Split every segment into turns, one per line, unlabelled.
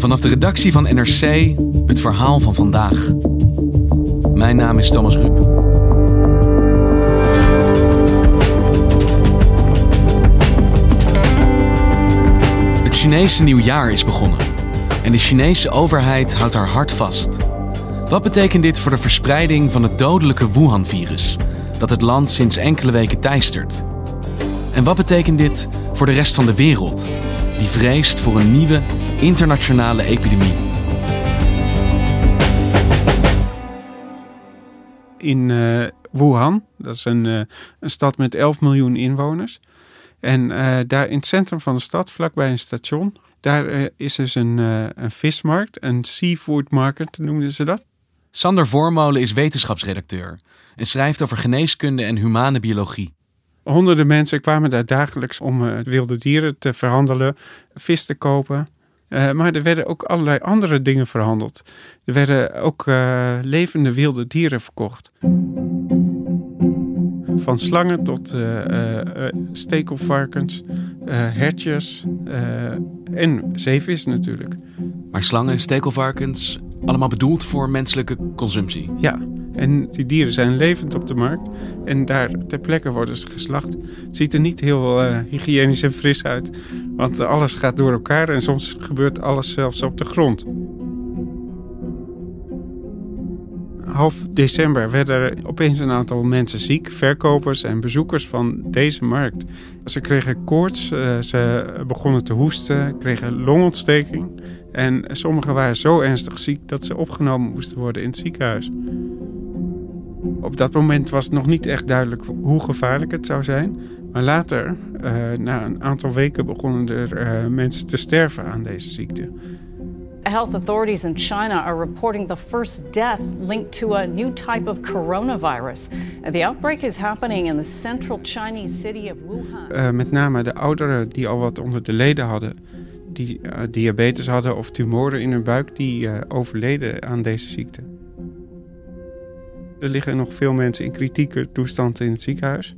Vanaf de redactie van NRC het verhaal van vandaag. Mijn naam is Thomas Ruip. Het Chinese nieuwjaar is begonnen. En de Chinese overheid houdt haar hart vast. Wat betekent dit voor de verspreiding van het dodelijke Wuhan-virus, dat het land sinds enkele weken teistert? En wat betekent dit voor de rest van de wereld, die vreest voor een nieuwe internationale epidemie?
in eh, Wuhan. Dat is een, eh, een stad met 11 miljoen inwoners. En eh, daar in het centrum van de stad, vlakbij een station, daar is dus een, eh, een vismarkt, een seafood market noemden ze dat.
Sander Voormolen is wetenschapsredacteur en schrijft over geneeskunde en humane biologie.
Honderden mensen kwamen daar dagelijks om eh, wilde dieren te verhandelen, vis te kopen. Eh, maar er werden ook allerlei andere dingen verhandeld. Er werden ook eh, levende wilde dieren verkocht. Van slangen tot eh, stekelvarkens, hertjes en zeevis natuurlijk.
Maar slangen en stekelvarkens, allemaal bedoeld voor menselijke consumptie.
Ja, en die dieren zijn levend op de markt. En daar ter plekke worden ze geslacht. Het ziet er niet heel eh, hygiënisch en fris uit. Want alles gaat door elkaar en soms gebeurt alles zelfs op de grond. Half december werden er opeens een aantal mensen ziek, verkopers en bezoekers van deze markt. Ze kregen koorts, eh, ze begonnen te hoesten, kregen longontsteking. En sommigen waren zo ernstig ziek dat ze opgenomen moesten worden in het ziekenhuis. Op dat moment was het nog niet echt duidelijk hoe gevaarlijk het zou zijn. Maar later, eh, na een aantal weken, begonnen er eh, mensen te sterven aan deze ziekte.
Health authorities in China are reporting the first death linked to a new type of coronavirus. The outbreak is happening in the central Chinese city of Wuhan.
Eh, met name de ouderen die al wat onder de leden hadden, die diabetes hadden of tumoren in hun buik, die overleden aan deze ziekte. Er liggen nog veel mensen in kritieke toestand in het ziekenhuis.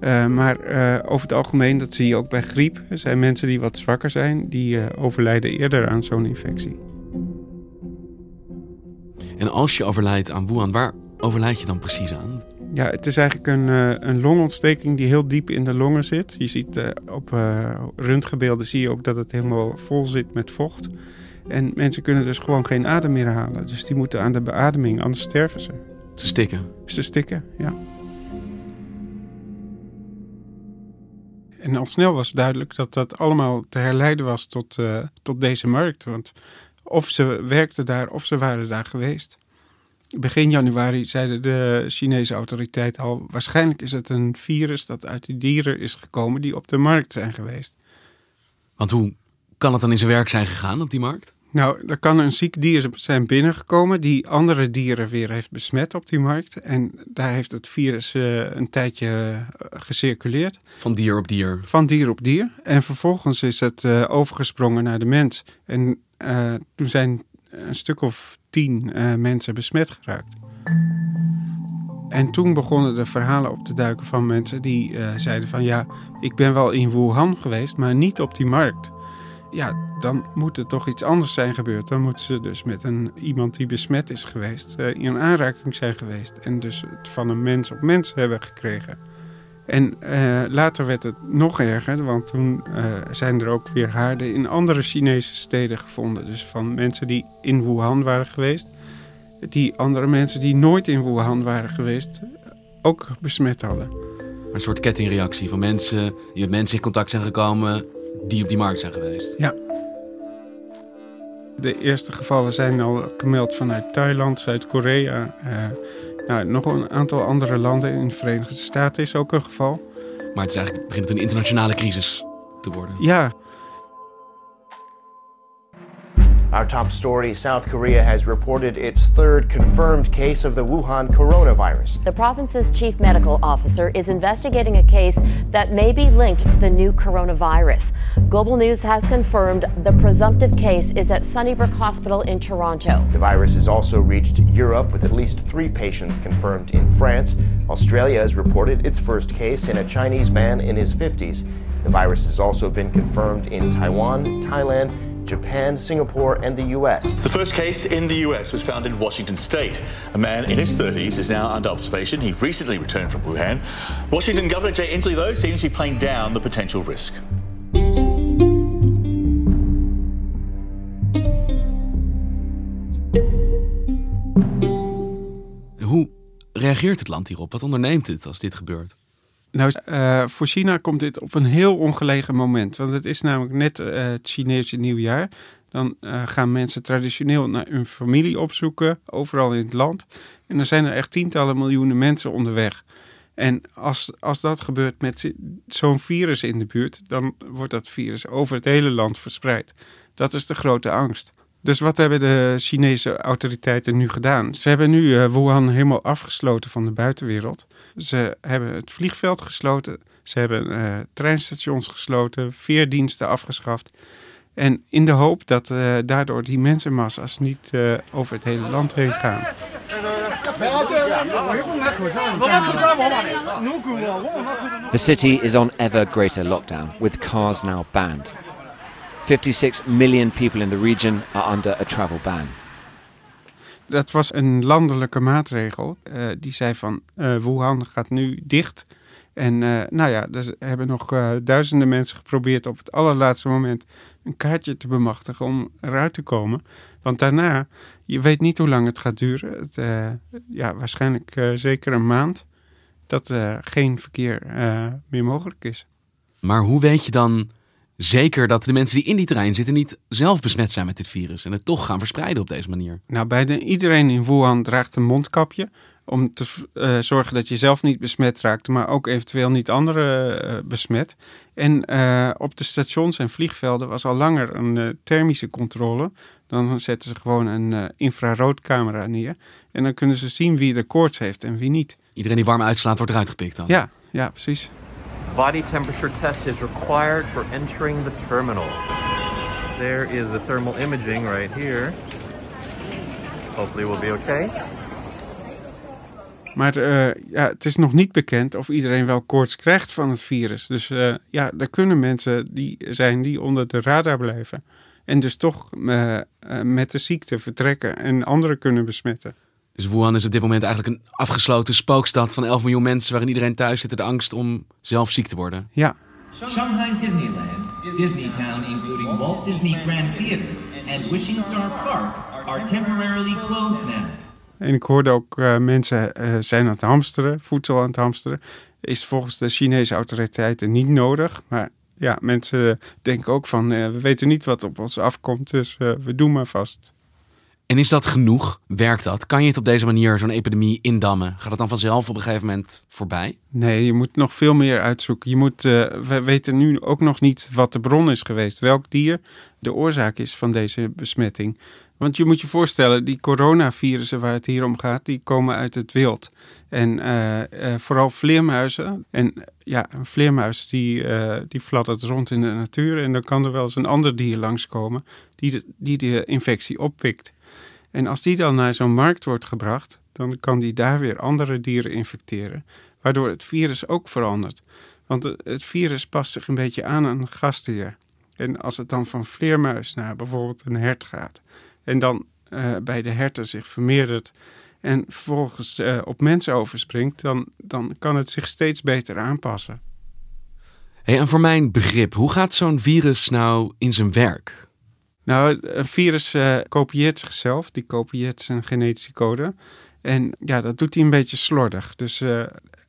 Eh, maar eh, over het algemeen, dat zie je ook bij griep, er zijn mensen die wat zwakker zijn, die eh, overlijden eerder aan zo'n infectie.
En als je overlijdt aan Wuhan, waar overlijd je dan precies aan?
Ja, het is eigenlijk een, een longontsteking die heel diep in de longen zit. Je ziet op röntgenbeelden zie je ook dat het helemaal vol zit met vocht. En mensen kunnen dus gewoon geen adem meer halen. Dus die moeten aan de beademing, anders sterven ze.
Ze stikken.
Ze stikken, ja. En al snel was duidelijk dat dat allemaal te herleiden was tot, eh, tot deze markt. Want of ze werkten daar of ze waren daar geweest. Begin januari zeiden de Chinese autoriteiten al... waarschijnlijk is het een virus dat uit die dieren is gekomen... die op de markt zijn geweest.
Want hoe kan het dan in zijn werk zijn gegaan op die markt?
Nou, er kan een ziek dier zijn binnengekomen... die andere dieren weer heeft besmet op die markt. En daar heeft het virus eh, een tijdje eh, gecirculeerd.
Van dier op dier.
Van dier op dier. En vervolgens is het eh, overgesprongen naar de mens. En toen zijn een stuk of tien mensen besmet geraakt. En toen begonnen de verhalen op te duiken van mensen die zeiden van ja, ik ben wel in Wuhan geweest, maar niet op die markt. Ja, dan moet er toch iets anders zijn gebeurd. Dan moeten ze dus met een, iemand die besmet is geweest eh, in aanraking zijn geweest. En dus het van een mens op mens hebben gekregen. En eh, later werd het nog erger, want toen eh, zijn er ook weer haarden in andere Chinese steden gevonden. Dus van mensen die in Wuhan waren geweest, die andere mensen die nooit in Wuhan waren geweest, ook besmet hadden.
Een soort kettingreactie van mensen die met mensen in contact zijn gekomen die op die markt zijn geweest.
Ja. De eerste gevallen zijn al gemeld vanuit Thailand, Zuid-Korea. eh, nou, nog een aantal andere landen. In de Verenigde Staten is ook een geval.
Maar het is eigenlijk, begint het een internationale crisis te worden.
Ja,
Our top story South Korea has reported its third confirmed case of the Wuhan coronavirus.
The province's chief medical officer is investigating a case that may be linked to the new coronavirus. Global News has confirmed the presumptive case is at Sunnybrook Hospital in Toronto.
The virus has also reached Europe with at least three patients confirmed in France. Australia has reported its first case in a Chinese man in his 50s. The virus has also been confirmed in Taiwan, Thailand, Japan, Singapore, and the US.
The first case in the US was found in Washington state. A man in his 30s is now under observation. He recently returned from Wuhan. Washington Governor Jay Inslee, though, seems to be playing down the potential risk.
Hoe reageert het land hierop? Wat onderneemt het als dit gebeurt?
Nou, uh, voor China komt dit op een heel ongelegen moment. Want het is namelijk net uh, het Chinese nieuwjaar. Dan uh, gaan mensen traditioneel naar hun familie opzoeken, overal in het land. En dan zijn er echt tientallen miljoenen mensen onderweg. En als, als dat gebeurt met zo'n virus in de buurt, dan wordt dat virus over het hele land verspreid. Dat is de grote angst. Dus wat hebben de Chinese autoriteiten nu gedaan? Ze hebben nu uh, Wuhan helemaal afgesloten van de buitenwereld. Ze hebben het vliegveld gesloten. Ze hebben uh, treinstations gesloten, veerdiensten afgeschaft. En in de hoop dat uh, daardoor die mensenmassa's niet over het hele land heen gaan.
The city is on ever greater lockdown, with cars now banned. 56 million people in the region are under a travel ban.
Dat was een landelijke maatregel. Uh, die zei van uh, Wuhan gaat nu dicht. En uh, nou ja, er hebben nog duizenden mensen geprobeerd op het allerlaatste moment een kaartje te bemachtigen om eruit te komen. Want daarna, je weet niet hoe lang het gaat duren. Het, ja, waarschijnlijk zeker een maand. Dat geen verkeer meer mogelijk is.
Maar hoe weet je dan zeker dat de mensen die in die trein zitten niet zelf besmet zijn met dit virus en het toch gaan verspreiden op deze manier?
Nou, bijna iedereen in Wuhan draagt een mondkapje om te uh, zorgen dat je zelf niet besmet raakt, maar ook eventueel niet anderen uh, besmet. En uh, op de stations en vliegvelden was al langer een thermische controle. Dan zetten ze gewoon een infraroodcamera neer en dan kunnen ze zien wie de koorts heeft en wie niet.
Iedereen die warm uitslaat wordt eruit gepikt dan?
Ja, ja precies.
Body temperature test is required for entering the terminal. There is the thermal imaging right here. Hopefully we'll be okay.
Maar uh, ja, het is nog niet bekend of iedereen wel koorts krijgt van het virus. Dus uh, ja, er kunnen mensen die zijn die onder de radar blijven. En dus toch uh, met de ziekte vertrekken en anderen kunnen besmetten.
Dus Wuhan is op dit moment eigenlijk een afgesloten spookstad van 11 miljoen mensen waarin iedereen thuis zit de angst om zelf ziek te worden.
Ja.
Shanghai Disneyland, Disneytown including Walt Disney Grand Theater and Wishing Star Park are temporarily closed now.
En ik hoorde ook uh, mensen uh, zijn aan het hamsteren, voedsel aan het hamsteren. Is volgens de Chinese autoriteiten niet nodig. Maar ja, mensen denken ook van, uh, we weten niet wat op ons afkomt, dus we doen maar vast.
En is dat genoeg? Werkt dat? Kan je het op deze manier zo'n epidemie indammen? Gaat het dan vanzelf op een gegeven moment voorbij?
Nee, je moet nog veel meer uitzoeken. Je moet, uh, we weten nu ook nog niet wat de bron is geweest. Welk dier de oorzaak is van deze besmetting. Want je moet je voorstellen, die coronavirussen waar het hier om gaat, die komen uit het wild. En uh, uh, vooral vleermuizen. En ja, een vleermuis die, uh, die fladdert rond in de natuur. En dan kan er wel eens een ander dier langskomen die de, die de infectie oppikt. En als die dan naar zo'n markt wordt gebracht, dan kan die daar weer andere dieren infecteren, waardoor het virus ook verandert. Want het virus past zich een beetje aan een gastheer. En als het dan van vleermuis naar bijvoorbeeld een hert gaat, en dan uh, bij de herten zich vermeerdert en vervolgens uh, op mensen overspringt, dan, dan kan het zich steeds beter aanpassen.
Hey, en voor mijn begrip, hoe gaat zo'n virus nou in zijn werk?
Nou, een virus uh, kopieert zichzelf, die kopieert zijn genetische code. En ja, dat doet hij een beetje slordig. Dus uh,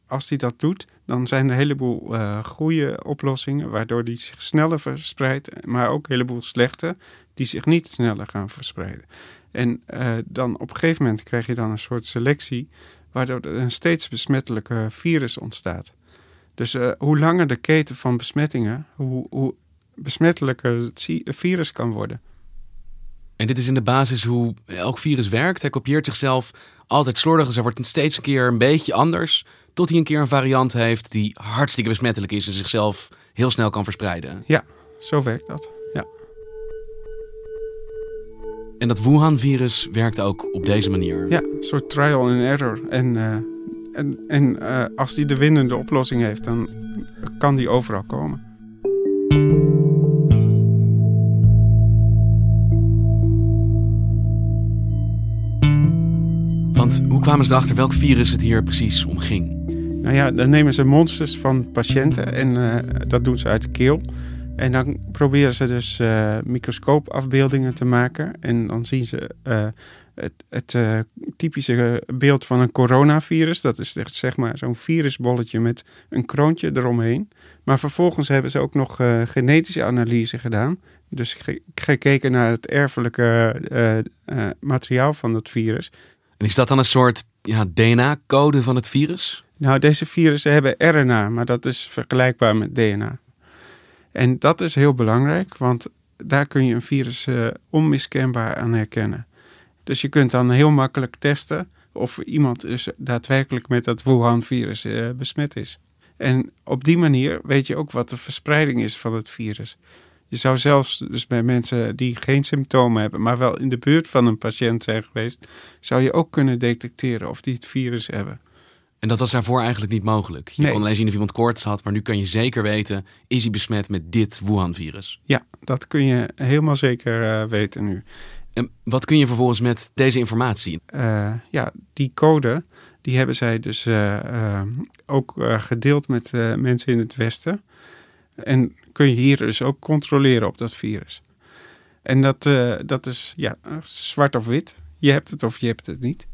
als hij dat doet, dan zijn er een heleboel uh, goede oplossingen, waardoor die zich sneller verspreidt, maar ook een heleboel slechte, die zich niet sneller gaan verspreiden. En dan op een gegeven moment krijg je dan een soort selectie, waardoor er een steeds besmettelijker virus ontstaat. Dus hoe langer de keten van besmettingen, hoe, hoe besmettelijker het virus kan worden.
En dit is in de basis hoe elk virus werkt. Hij kopieert zichzelf altijd slordig. Dus hij wordt steeds een keer een beetje anders. Tot hij een keer een variant heeft die hartstikke besmettelijk is en zichzelf heel snel kan verspreiden.
Ja, zo werkt dat. Ja.
En dat Wuhan-virus werkt ook op deze manier.
Ja, een soort trial and error. En, uh, en, en uh, als die de winnende oplossing heeft, dan kan die overal komen.
Kwamen ze erachter welk virus het hier precies om ging?
Nou ja, dan nemen ze monsters van patiënten en uh, dat doen ze uit de keel. En dan proberen ze dus uh, microscoopafbeeldingen te maken. En dan zien ze uh, het, het typische beeld van een coronavirus. Dat is zeg maar zo'n virusbolletje met een kroontje eromheen. Maar vervolgens hebben ze ook nog genetische analyse gedaan. Dus gekeken naar het erfelijke materiaal van het virus.
En is dat dan een soort ja, DNA-code van het virus?
Nou, deze virussen hebben RNA, maar dat is vergelijkbaar met DNA. En dat is heel belangrijk, want daar kun je een virus uh, onmiskenbaar aan herkennen. Dus je kunt dan heel makkelijk testen of iemand dus daadwerkelijk met dat Wuhan-virus uh, besmet is. En op die manier weet je ook wat de verspreiding is van het virus. Je zou zelfs dus bij mensen die geen symptomen hebben, maar wel in de buurt van een patiënt zijn geweest, zou je ook kunnen detecteren of die het virus hebben.
En dat was daarvoor eigenlijk niet mogelijk. Je kon alleen zien of iemand koorts had, maar nu kan je zeker weten: is hij besmet met dit Wuhan-virus?
Ja, dat kun je helemaal zeker uh, weten nu.
En wat kun je vervolgens met deze informatie?
Uh, ja, die code die hebben zij dus uh, ook gedeeld met mensen in het Westen. En kun je hier dus ook controleren op dat virus. En dat, dat is ja, zwart of wit. Je hebt het of je hebt het niet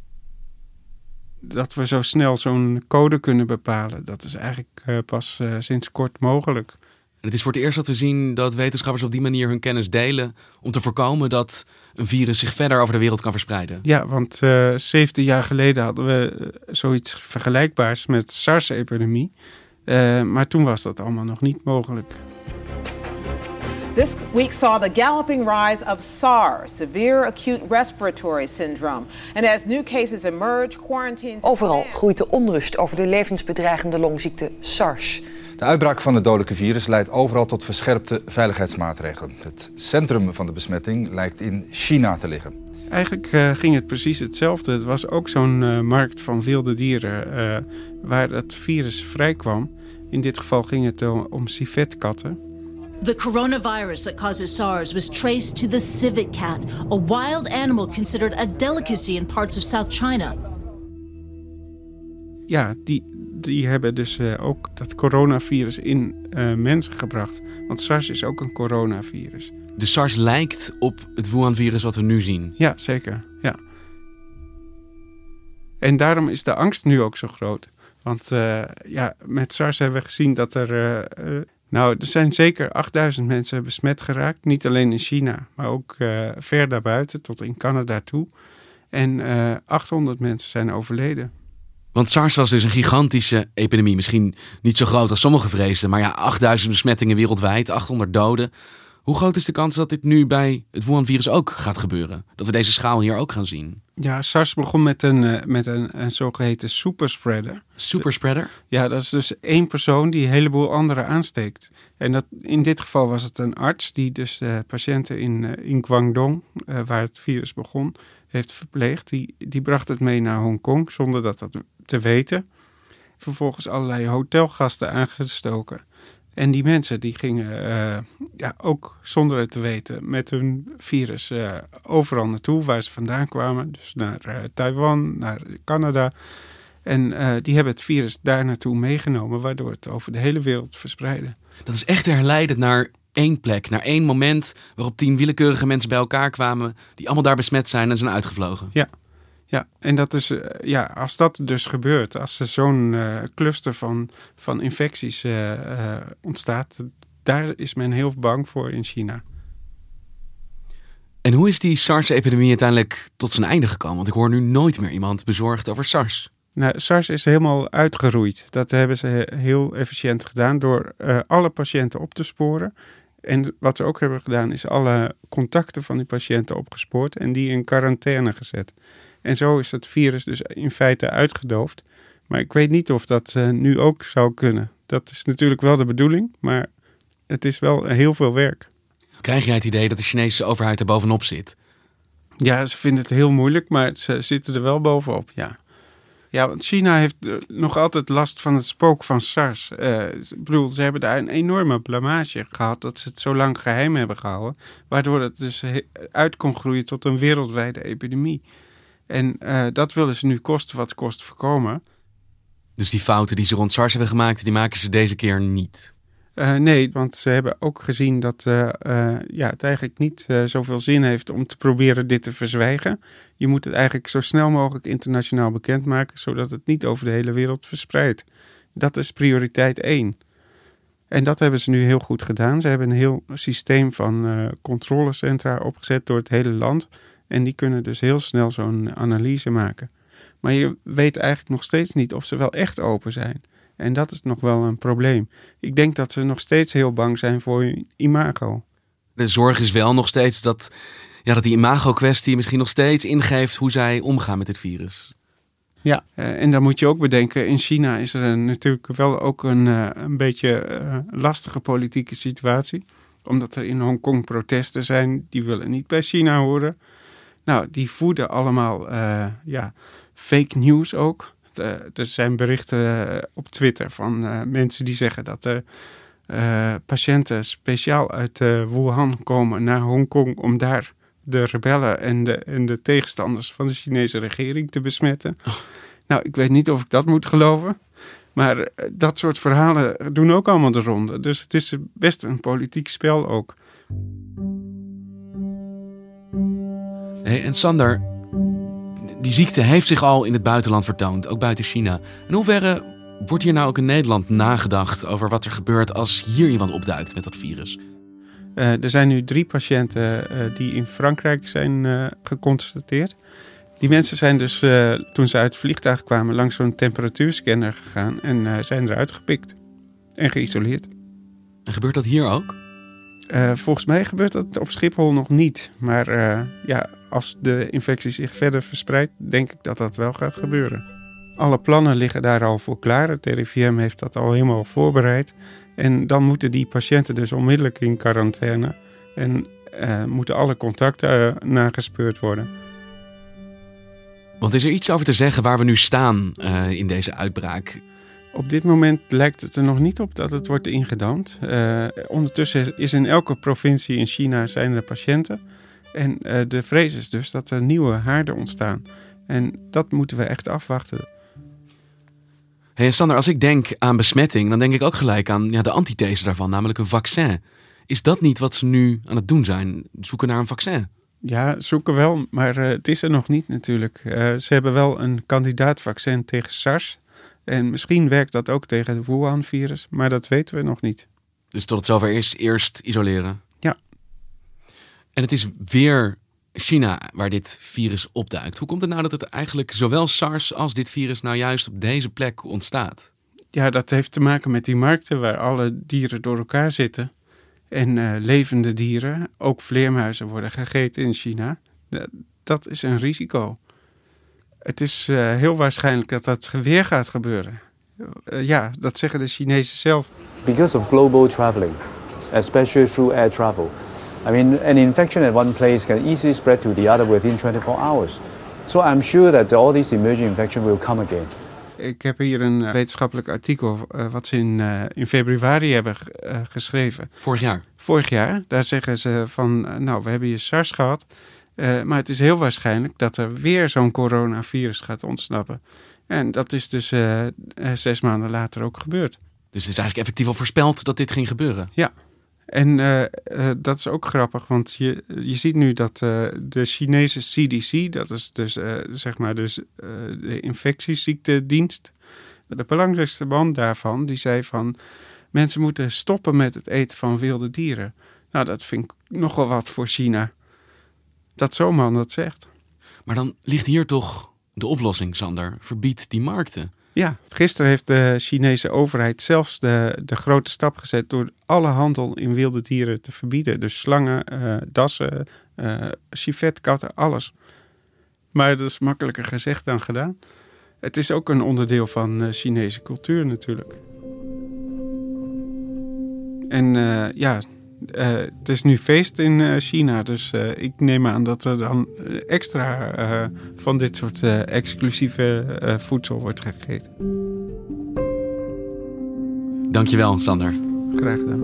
dat we zo snel zo'n code kunnen bepalen, dat is eigenlijk uh, pas uh, sinds kort mogelijk.
En het is voor het eerst dat we zien dat wetenschappers op die manier hun kennis delen om te voorkomen dat een virus zich verder over de wereld kan verspreiden.
Ja, want uh, eh, 17 jaar geleden hadden we zoiets vergelijkbaars met SARS-epidemie. maar toen was dat allemaal nog niet mogelijk.
This week saw the galloping rise of SARS, severe acute respiratory syndrome. And as new cases emerge, quarantines.
Overal groeit de onrust over de levensbedreigende longziekte SARS.
De uitbraak van het dodelijke virus leidt overal tot verscherpte veiligheidsmaatregelen. Het centrum van de besmetting lijkt in China te liggen.
Eigenlijk uh, ging het precies hetzelfde. Het was ook zo'n uh, markt van wilde dieren uh, waar het virus vrijkwam. In dit geval ging het om civetkatten.
The coronavirus that causes SARS was traced to the civet cat, a wild animal considered a delicacy in parts of South China.
Ja, die, die hebben dus uh, ook dat coronavirus in uh, mensen gebracht. Want SARS is ook een coronavirus.
De SARS lijkt op het Wuhan-virus wat we nu zien.
Ja, zeker. Ja. En daarom is de angst nu ook zo groot. Want uh, ja, met SARS hebben we gezien dat er nou, er zijn zeker 8000 mensen besmet geraakt. Niet alleen in China, maar ook uh, ver daarbuiten, tot in Canada toe. En uh, eh, 800 mensen zijn overleden.
Want SARS was dus een gigantische epidemie. Misschien niet zo groot als sommigen vreesden. Maar ja, 8000 besmettingen wereldwijd, 800 doden. Hoe groot is de kans dat dit nu bij het Wuhan-virus ook gaat gebeuren? Dat we deze schaal hier ook gaan zien?
Ja, SARS begon met een, uh, met een, een zogeheten superspreader.
Superspreader?
Ja, dat is dus één persoon die een heleboel anderen aansteekt. En dat, in dit geval was het een arts die dus uh, patiënten in, uh, in Guangdong, waar het virus begon, heeft verpleegd. Die, die bracht het mee naar Hongkong zonder dat, dat te weten. Vervolgens allerlei hotelgasten aangestoken. En die mensen die gingen uh, ja, ook zonder het te weten met hun virus uh, overal naartoe waar ze vandaan kwamen. Dus naar uh, Taiwan, naar Canada. En die hebben het virus daar naartoe meegenomen, waardoor het over de hele wereld verspreidde.
Dat is echt herleidend naar één plek, naar één moment waarop tien willekeurige mensen bij elkaar kwamen, die allemaal daar besmet zijn en zijn uitgevlogen.
Ja, ja, en dat is, uh, ja, als dat dus gebeurt, als er zo'n uh, cluster van, van infecties uh, ontstaat, daar is men heel bang voor in China.
En hoe is die SARS-epidemie uiteindelijk tot zijn einde gekomen? Want ik hoor nu nooit meer iemand bezorgd over SARS.
Nou, SARS is helemaal uitgeroeid. Dat hebben ze heel efficiënt gedaan door alle patiënten op te sporen. En wat ze ook hebben gedaan, is alle contacten van die patiënten opgespoord en die in quarantaine gezet. En zo is het virus dus in feite uitgedoofd. Maar ik weet niet of dat uh, nu ook zou kunnen. Dat is natuurlijk wel de bedoeling, maar het is wel heel veel werk.
Krijg jij het idee dat de Chinese overheid er bovenop zit?
Ja, ze vinden het heel moeilijk, maar ze zitten er wel bovenop, ja. Ja, want China heeft uh, nog altijd last van het spook van SARS. Uh, ik bedoel, ze hebben daar een enorme blamage gehad dat ze het zo lang geheim hebben gehouden. Waardoor het dus uit kon groeien tot een wereldwijde epidemie. En uh, dat willen ze nu kosten wat kost voorkomen.
Dus die fouten die ze rond SARS hebben gemaakt, die maken ze deze keer niet?
Uh, nee, want ze hebben ook gezien dat uh, ja, het eigenlijk niet zoveel zin heeft om te proberen dit te verzwijgen. Je moet het eigenlijk zo snel mogelijk internationaal bekendmaken, zodat het niet over de hele wereld verspreidt. Dat is prioriteit één. En dat hebben ze nu heel goed gedaan. Ze hebben een heel systeem van controlecentra opgezet door het hele land. En die kunnen dus heel snel zo'n analyse maken. Maar je weet eigenlijk nog steeds niet of ze wel echt open zijn. En dat is nog wel een probleem. Ik denk dat ze nog steeds heel bang zijn voor hun imago.
De zorg is wel nog steeds dat, ja, dat die imago-kwestie misschien nog steeds ingeeft hoe zij omgaan met dit virus.
Ja, eh, en dan moet je ook bedenken, in China is er natuurlijk wel ook een, uh, een beetje uh, lastige politieke situatie. Omdat er in Hongkong protesten zijn, die willen niet bij China horen. Nou, die voeden allemaal ja, fake news ook. er zijn berichten op Twitter van mensen die zeggen dat er patiënten speciaal uit Wuhan komen naar Hongkong om daar de rebellen en de, en de tegenstanders van de Chinese regering te besmetten. Nou, ik weet niet of ik dat moet geloven. Maar dat soort verhalen doen ook allemaal de ronde. Dus het is best een politiek spel ook.
En Sander, die ziekte heeft zich al in het buitenland vertoond, ook buiten China. In hoeverre wordt hier nou ook in Nederland nagedacht over wat er gebeurt als hier iemand opduikt met dat virus?
Uh, er zijn nu drie patiënten uh, die in Frankrijk zijn uh, geconstateerd. Die mensen zijn dus toen ze uit het vliegtuig kwamen langs zo'n temperatuurscanner gegaan en zijn eruit gepikt en geïsoleerd.
En gebeurt dat hier ook?
volgens mij gebeurt dat op Schiphol nog niet. Maar ja, als de infectie zich verder verspreidt, denk ik dat dat wel gaat gebeuren. Alle plannen liggen daar al voor klaar. Het RIVM heeft dat al helemaal voorbereid. En dan moeten die patiënten dus onmiddellijk in quarantaine. En uh, moeten alle contacten uh, nagespeurd worden.
Want is er iets over te zeggen waar we nu staan uh, in deze uitbraak?
Op dit moment lijkt het er nog niet op dat het wordt ingedamd. ondertussen is in elke provincie in China zijn er patiënten. En de vrees is dus dat er nieuwe haarden ontstaan. En dat moeten we echt afwachten.
Hey Sander, als ik denk aan besmetting, dan denk ik ook gelijk aan ja, de antithese daarvan, namelijk een vaccin. Is dat niet wat ze nu aan het doen zijn? Zoeken naar een vaccin?
Ja, zoeken wel, maar uh, het is er nog niet natuurlijk. Uh, ze hebben wel een kandidaatvaccin tegen SARS. En misschien werkt dat ook tegen het Wuhan-virus, maar dat weten we nog niet.
Dus tot het zover is, eerst isoleren? En het is weer China, waar dit virus opduikt. Hoe komt het nou dat het eigenlijk zowel SARS als dit virus nou juist op deze plek ontstaat?
Ja, dat heeft te maken met die markten waar alle dieren door elkaar zitten. En uh, levende dieren, ook vleermuizen, worden gegeten in China. Dat is een risico. Het is uh, heel waarschijnlijk dat dat weer gaat gebeuren. Uh, ja, dat zeggen de Chinezen zelf.
Because of global traveling, especially through air travel. I mean, an infection at one place can easily spread to the other within 24 hours. So I'm sure that all these emerging infections will come again.
Ik heb hier een uh, wetenschappelijk artikel uh, wat ze in, uh, in februari hebben geschreven.
Vorig jaar?
Vorig jaar. Daar zeggen ze van, nou, we hebben hier SARS gehad. maar het is heel waarschijnlijk dat er weer zo'n coronavirus gaat ontsnappen. En dat is dus zes maanden later ook gebeurd.
Dus het is eigenlijk effectief al voorspeld dat dit ging gebeuren?
Ja. En uh, uh, dat is ook grappig, want je, je ziet nu dat uh, de Chinese CDC, dat is dus zeg maar dus, de infectieziektedienst, de belangrijkste man daarvan, die zei van mensen moeten stoppen met het eten van wilde dieren. Nou, dat vind ik nogal wat voor China. Dat zo'n man dat zegt.
Maar dan ligt hier toch de oplossing, Sander. Verbied die markten.
Ja, gisteren heeft de Chinese overheid zelfs de, de grote stap gezet door alle handel in wilde dieren te verbieden. Dus slangen, uh, dassen, uh, civetkatten, alles. Maar dat is makkelijker gezegd dan gedaan. Het is ook een onderdeel van uh, Chinese cultuur natuurlijk. En ja, uh, het is nu feest in uh, China, dus uh, ik neem aan dat er dan extra van dit soort exclusieve voedsel wordt gegeten.
Dankjewel, Sander.
Graag gedaan.